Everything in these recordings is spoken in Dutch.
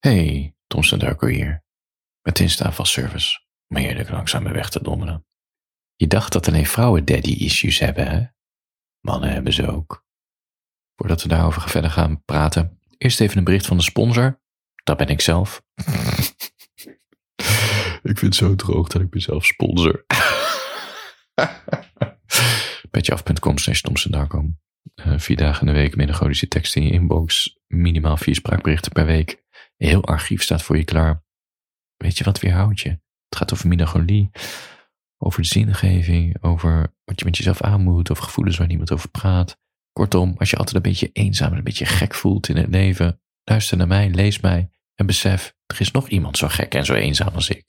Hey, Tom Darko hier. Met instaafvalservice om heerlijk langzaam weer weg te donderen. Je dacht dat alleen vrouwen daddy-issues hebben, hè? Mannen hebben ze ook. Voordat we daarover verder gaan praten, eerst even een bericht van de sponsor. Dat ben ik zelf. ik vind het zo droog dat ik mezelf sponsor. Petjeaf.com slash Darko. Uh, vier dagen in de week melancholische teksten in je inbox. Minimaal vier spraakberichten per week. Een heel archief staat voor je klaar. Weet je wat weerhoudt je? Het gaat over melancholie, over de zingeving, over wat je met jezelf aan moet, over gevoelens waar niemand over praat. Kortom, als je altijd een beetje eenzaam en een beetje gek voelt in het leven, luister naar mij, lees mij en besef, er is nog iemand zo gek en zo eenzaam als ik.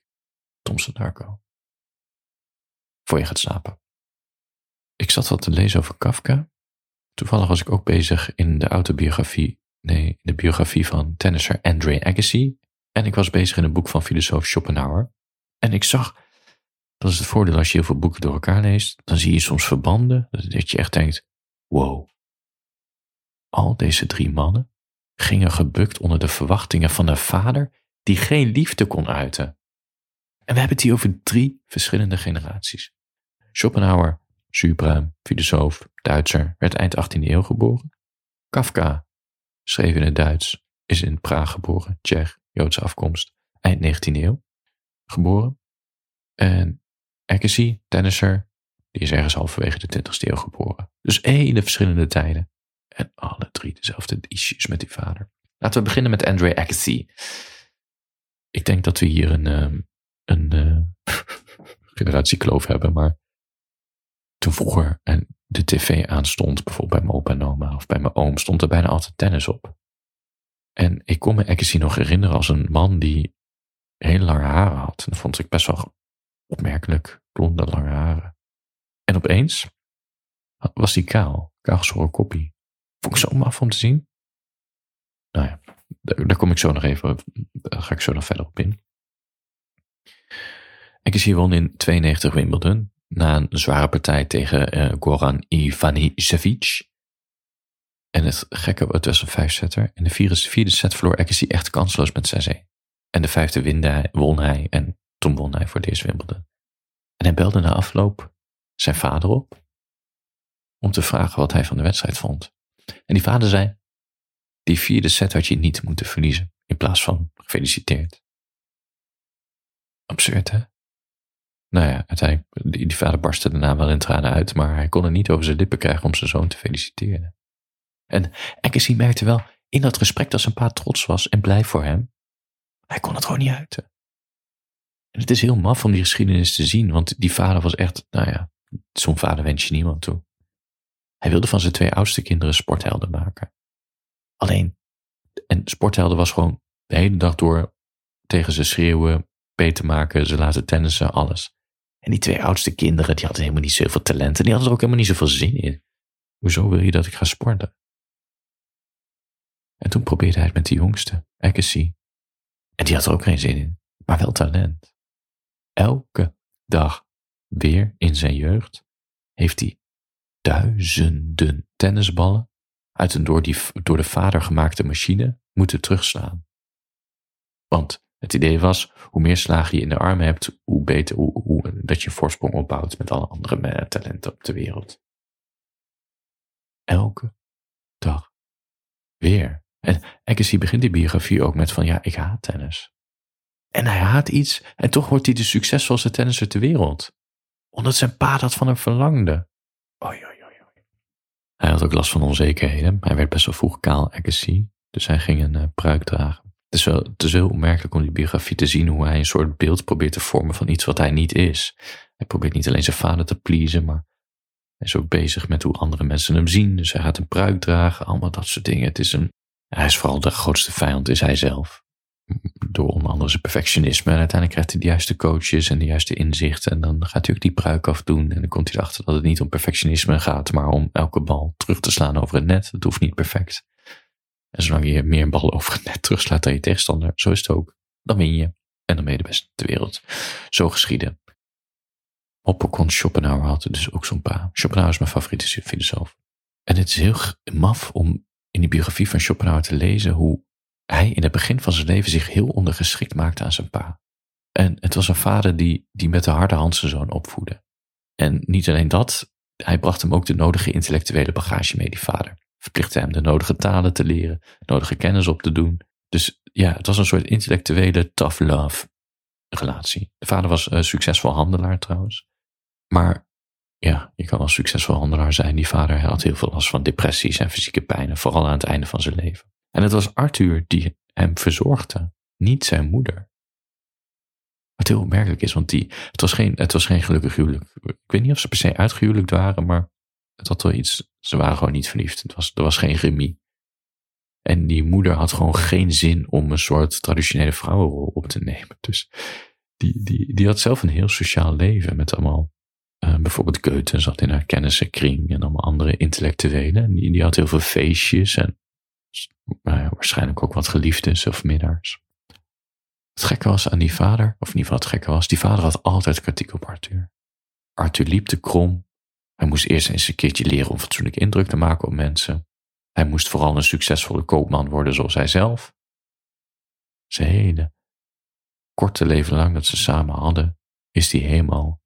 Tom Darko. Voor je gaat slapen. Ik zat wat te lezen over Kafka. Toevallig was ik ook bezig in de autobiografie nee, de biografie van tennisser Andre Agassi. En ik was bezig in een boek van filosoof Schopenhauer. En ik zag, dat is het voordeel als je heel veel boeken door elkaar leest, dan zie je soms verbanden, dat je echt denkt, wow. Al deze drie mannen gingen gebukt onder de verwachtingen van een vader die geen liefde kon uiten. En we hebben het hier over drie verschillende generaties. Schopenhauer, zuurbruin, filosoof, Duitser, werd eind 18e eeuw geboren. Kafka, schreef in het Duits, is in Praag geboren, Tsjech, Joodse afkomst, eind 19e eeuw geboren. En Agassi, tennisser, die is ergens halverwege de 20e eeuw geboren. Dus hele verschillende tijden. En alle drie dezelfde issues met die vader. Laten we beginnen met Andre Agassi. Ik denk dat we hier een, ehm, een uh, generatiekloof hebben, maar toen vroeger, en de tv aanstond, bijvoorbeeld bij mijn opa en oma of bij mijn oom, stond er bijna altijd tennis op. En ik kon me Agassi nog herinneren als een man die hele lange haren had. En dat vond ik best wel opmerkelijk, blonde lange haren. En opeens was hij kaal, kaalgeschoren koppie. Vond ik zo maf om te zien. Nou ja, daar, kom ik zo nog even, daar ga ik zo nog verder op in. Agassi won in 92 Wimbledon na een zware partij tegen uh, Goran Ivanisevic. En het gekke, het was een vijfsetter. In de vierde, vierde set verloor Agassi echt kansloos met 6-1. En de vijfde winde won hij en toen won hij voor deze Wimbledon. En hij belde na afloop zijn vader op om te vragen wat hij van de wedstrijd vond. En die vader zei, die vierde set had je niet moeten verliezen, in plaats van gefeliciteerd. Absurd, hè? Nou ja, uiteindelijk, die, die vader barstte daarna wel in tranen uit, maar hij kon het niet over zijn lippen krijgen om zijn zoon te feliciteren. En Agassi merkte wel in dat gesprek dat zijn pa trots was en blij voor hem. Hij kon het gewoon niet uiten. En het is heel maf om die geschiedenis te zien, want die vader was echt, nou ja, zo'n vader wens je niemand toe. Hij wilde van zijn twee oudste kinderen sporthelden maken. Alleen, en sporthelden was gewoon de hele dag door tegen ze schreeuwen, beter maken, ze laten tennissen, alles. En die twee oudste kinderen, die hadden helemaal niet zoveel talent en die hadden er ook helemaal niet zoveel zin in. Hoezo wil je dat ik ga sporten? En toen probeerde hij het met de jongste, Agassi. En die had er ook geen zin in, maar wel talent. Elke dag weer in zijn jeugd heeft hij duizenden tennisballen uit een door, die, door de vader gemaakte machine moeten terugslaan. Want het idee was, hoe meer slagen je in de armen hebt, hoe beter, hoe, dat je voorsprong opbouwt met alle andere talenten op de wereld. Elke dag. Weer. En Agassi begint die biografie ook met van, ja, ik haat tennis. En hij haat iets, en toch wordt hij de succesvolste tennisser ter wereld. Omdat zijn pa dat van hem verlangde. Oei, oei, oei. Hij had ook last van onzekerheden. Hij werd best wel vroeg kaal, Agassi. Dus hij ging een uh, pruik dragen. Het is, wel, het is heel opmerkelijk om die biografie te zien hoe hij een soort beeld probeert te vormen van iets wat hij niet is. Hij probeert niet alleen zijn vader te pleasen, maar hij is ook bezig met hoe andere mensen hem zien. Dus hij gaat een pruik dragen, allemaal dat soort dingen. Het is een, hij is vooral de grootste vijand, is hij zelf. Door onder andere zijn perfectionisme. En uiteindelijk krijgt hij de juiste coaches en de juiste inzichten. En dan gaat hij ook die pruik afdoen. En dan komt hij erachter dat het niet om perfectionisme gaat, maar om elke bal terug te slaan over het net. Het hoeft niet perfect. En zolang je meer ballen over het net terugslaat dan je tegenstander, zo is het ook, dan win je. En dan ben je de beste ter wereld. Zo geschieden. Oppekon Schopenhauer had dus ook zo'n pa. Schopenhauer is mijn favoriete filosoof. En het is heel maf om in die biografie van Schopenhauer te lezen hoe hij in het begin van zijn leven zich heel ondergeschikt maakte aan zijn pa. En het was een vader die, die met de harde hand zijn zoon opvoedde. En niet alleen dat, hij bracht hem ook de nodige intellectuele bagage mee, die vader. Verplichtte hem de nodige talen te leren, nodige kennis op te doen. Dus ja, het was een soort intellectuele tough love relatie. De vader was een succesvol handelaar trouwens. Maar ja, je kan wel succesvol handelaar zijn. Die vader had heel veel last van depressies en fysieke pijnen, vooral aan het einde van zijn leven. En het was Arthur die hem verzorgde, niet zijn moeder. Wat heel opmerkelijk is, want die, het, was geen, het was geen gelukkig huwelijk. Ik weet niet of ze per se uitgehuwelijkt waren, maar het had wel iets. Ze waren gewoon niet verliefd. Het was, er was geen chemie. En die moeder had gewoon geen zin om een soort traditionele vrouwenrol op te nemen. Dus die, die, die had zelf een heel sociaal leven met allemaal. Uh, bijvoorbeeld Goethe zat in haar kennissenkring en allemaal andere intellectuelen. Die, die had heel veel feestjes en nou waarschijnlijk ook wat geliefdes of minnaars. Het gekke was aan die vader, of in ieder geval het gekke was, die vader had altijd kritiek op Arthur. Arthur liep te krom. Hij moest eerst eens een keertje leren om fatsoenlijk indruk te maken op mensen. Hij moest vooral een succesvolle koopman worden zoals hij zelf. Zijn hele korte leven lang dat ze samen hadden, is hij helemaal,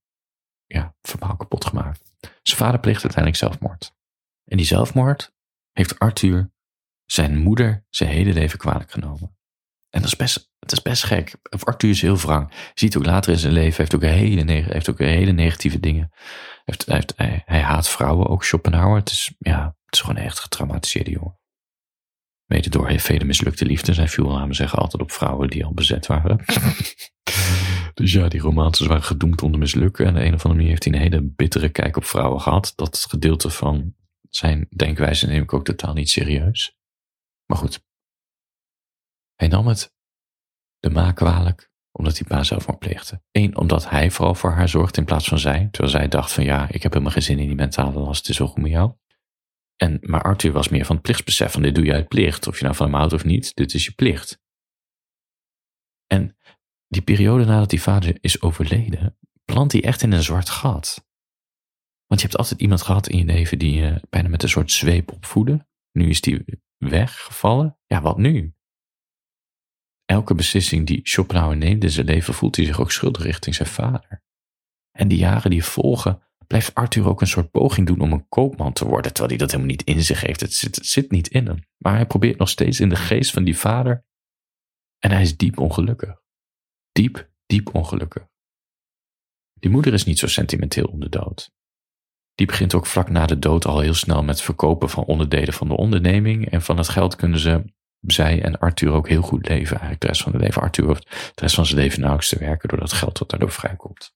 ja, verbaal kapot gemaakt. Zijn vader pleegde uiteindelijk zelfmoord. En die zelfmoord heeft Arthur zijn moeder zijn hele leven kwalijk genomen. En dat is best, het is best gek. Arthur is heel wrang. Ziet ook later in zijn leven, heeft ook hele, heeft ook hele negatieve dingen. Heeft, heeft, hij, haat vrouwen, ook Schopenhauer. Het is, ja, het is gewoon een echt getraumatiseerde jongen. Mede door vele mislukte liefdes. Hij viel, laten zeggen, altijd op vrouwen die al bezet waren. dus ja, die romances waren gedoemd te mislukken. En de een of andere manier heeft hij een hele bittere kijk op vrouwen gehad. Dat gedeelte van zijn denkwijze neem ik ook totaal niet serieus. Maar goed. Hij nam het de ma kwalijk omdat hij pa zelfmoord pleegde. Eén, omdat hij vooral voor haar zorgde in plaats van zij. Terwijl zij dacht van ja, ik heb helemaal geen zin in die mentale last, het is wel goed met jou. En, maar Arthur was meer van het plichtsbesef van dit doe je uit plicht. Of je nou van hem houdt of niet, dit is je plicht. En die periode nadat die vader is overleden, plant hij echt in een zwart gat. Want je hebt altijd iemand gehad in je leven die je bijna met een soort zweep opvoedde. Nu is die weggevallen. Ja, wat nu? Elke beslissing die Schopenhauer neemt in zijn leven voelt hij zich ook schuldig richting zijn vader. En die jaren die volgen, blijft Arthur ook een soort poging doen om een koopman te worden, terwijl hij dat helemaal niet in zich heeft. Het zit, het zit niet in hem. Maar hij probeert nog steeds in de geest van die vader. En hij is diep ongelukkig. Diep, diep ongelukkig. Die moeder is niet zo sentimenteel om de dood. Die begint ook vlak na de dood al heel snel met verkopen van onderdelen van de onderneming. En van het geld kunnen ze, zij en Arthur ook heel goed leven. Eigenlijk de rest van het leven. Arthur hoeft de rest van zijn leven nauwelijks te werken door dat geld dat daardoor vrijkomt.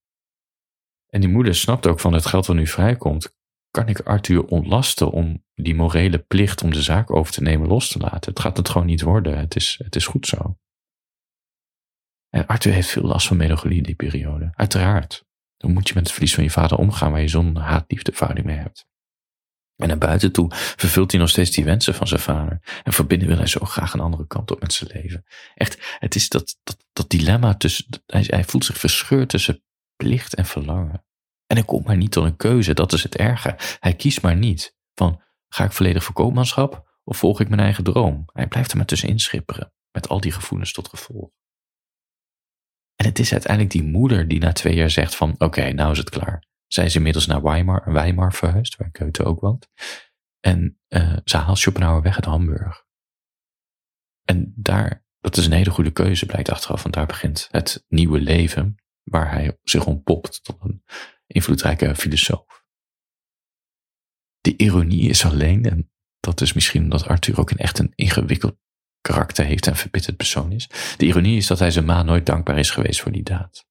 En die moeder snapt ook van het geld wat nu vrijkomt, kan ik Arthur ontlasten om die morele plicht om de zaak over te nemen los te laten. Het gaat het gewoon niet worden. Het is, het is goed zo. En Arthur heeft veel last van melancholie die periode. Uiteraard. Dan moet je met het verlies van je vader omgaan waar je zo'n haat-liefdeverhouding mee hebt. En naar buiten toe vervult hij nog steeds die wensen van zijn vader. En verbinden wil hij zo graag een andere kant op met zijn leven. Echt, het is dat, dat, dat dilemma tussen, hij, hij voelt zich verscheurd tussen plicht en verlangen. En hij komt maar niet tot een keuze, dat is het erge. Hij kiest maar niet van, ga ik volledig voor koopmanschap of volg ik mijn eigen droom? Hij blijft er maar tussenin schipperen, met al die gevoelens tot gevolg. En het is uiteindelijk die moeder die na twee jaar zegt van, oké, nou is het klaar. Zij is inmiddels naar Weimar, Weimar verhuisd, waar Goethe ook woont. En uh, ze haalt Schopenhauer weg uit Hamburg. En daar, dat is een hele goede keuze, blijkt achteraf, want daar begint het nieuwe leven, waar hij zich ontpopt tot een invloedrijke filosoof. De ironie is alleen, en dat is misschien omdat Arthur ook een echt een ingewikkeld karakter heeft en verbitterd persoon is. De ironie is dat hij zijn ma nooit dankbaar is geweest voor die daad.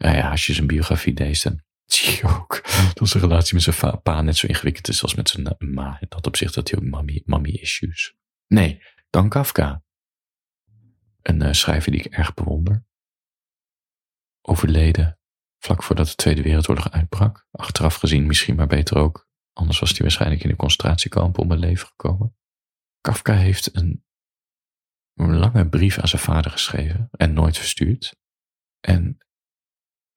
Nou ja, als je zijn biografie leest, dan zie je ook dat zijn relatie met zijn pa net zo ingewikkeld is als met zijn ma. In dat opzicht dat hij ook mommy, mommy issues. Nee, dan Kafka. Een uh, schrijver die ik erg bewonder. Overleden vlak voordat de Tweede Wereldoorlog uitbrak. Achteraf gezien misschien maar beter ook. Anders was hij waarschijnlijk in een concentratiekamp om het leven gekomen. Kafka heeft een, een lange brief aan zijn vader geschreven en nooit verstuurd. En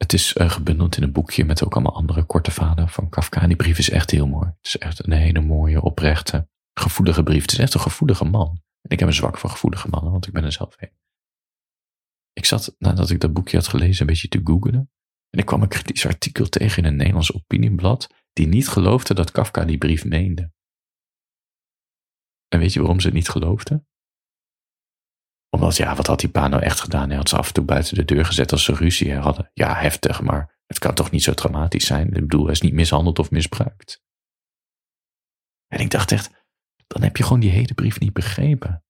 het is uh, gebundeld in een boekje met ook allemaal andere korte vader van Kafka. En die brief is echt heel mooi. Het is echt een hele mooie, oprechte, gevoelige brief. Het is echt een gevoelige man. En ik heb een zwak voor gevoelige mannen, want ik ben er zelf een. Ik zat, nadat ik dat boekje had gelezen, een beetje te googlen. En ik kwam een kritisch artikel tegen in een Nederlands opinieblad, die niet geloofde dat Kafka die brief meende. En weet je waarom ze het niet geloofden? Omdat, ja, wat had die pa nou echt gedaan? Hij had ze af en toe buiten de deur gezet als ze ruzie hadden. Ja, heftig, maar het kan toch niet zo dramatisch zijn? Ik bedoel, hij is niet mishandeld of misbruikt. En ik dacht echt, dan heb je gewoon die hele brief niet begrepen.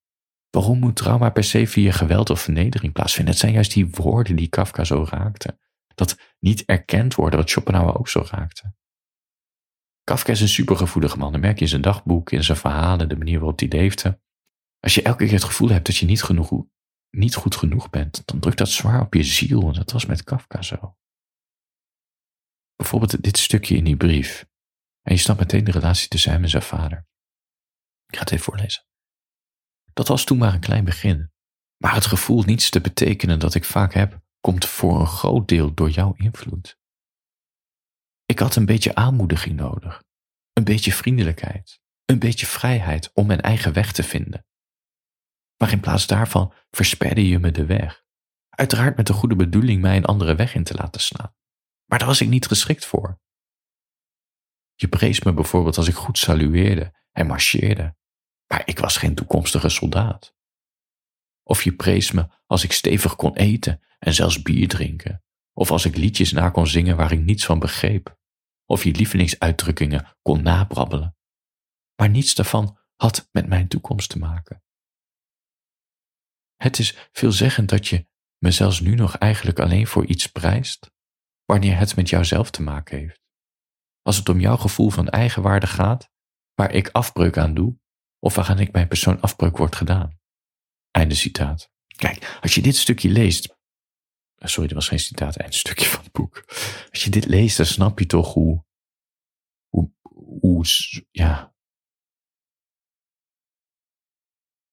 Waarom moet trauma per se via geweld of vernedering plaatsvinden? Het zijn juist die woorden die Kafka zo raakten. Dat niet erkend worden, wat Schopenhauer ook zo raakte. Kafka is een supergevoelige man. Dat merk je in zijn dagboek, in zijn verhalen, de manier waarop hij leefde. Als je elke keer het gevoel hebt dat je niet, genoeg, niet goed genoeg bent, dan drukt dat zwaar op je ziel. En dat was met Kafka zo. Bijvoorbeeld dit stukje in die brief. En je snapt meteen de relatie tussen hem en zijn vader. Ik ga het even voorlezen. Dat was toen maar een klein begin. Maar het gevoel niets te betekenen dat ik vaak heb, komt voor een groot deel door jouw invloed. Ik had een beetje aanmoediging nodig, een beetje vriendelijkheid, een beetje vrijheid om mijn eigen weg te vinden. Maar in plaats daarvan versperde je me de weg. Uiteraard met de goede bedoeling mij een andere weg in te laten slaan. Maar daar was ik niet geschikt voor. Je prees me bijvoorbeeld als ik goed salueerde en marcheerde, maar ik was geen toekomstige soldaat. Of je prees me als ik stevig kon eten en zelfs bier drinken, of als ik liedjes na kon zingen waar ik niets van begreep, of je lievelingsuitdrukkingen kon nabrabbelen. Maar niets daarvan had met mijn toekomst te maken. Het is veelzeggend dat je me zelfs nu nog eigenlijk alleen voor iets prijst, wanneer het met jouzelf te maken heeft. Als het om jouw gevoel van eigenwaarde gaat, waar ik afbreuk aan doe, of waaraan ik mijn persoon afbreuk wordt gedaan. Einde citaat. Kijk, als je dit stukje leest. Eh, sorry, dat was geen citaat, einde stukje van het boek. Als je dit leest, dan snap je toch hoe. Hoe. hoe ja.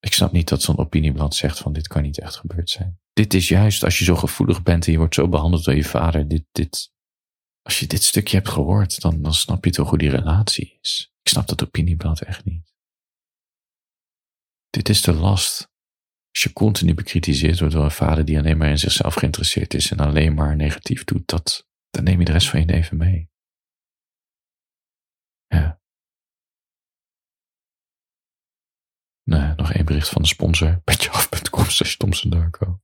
Ik snap niet dat zo'n opinieblad zegt van dit kan niet echt gebeurd zijn. Dit is juist als je zo gevoelig bent en je wordt zo behandeld door je vader. Dit, dit, als je dit stukje hebt gehoord, dan, dan snap je toch hoe die relatie is. Ik snap dat opinieblad echt niet. Dit is de last. Als je continu bekritiseerd wordt door een vader die alleen maar in zichzelf geïnteresseerd is en alleen maar negatief doet, dat, dan neem je de rest van je leven mee. Ja. Nog één bericht van de sponsor. petjeaf.com slash Thompson Darko.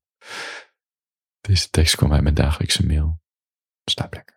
Deze tekst kwam uit mijn dagelijkse mail. Slaap lekker.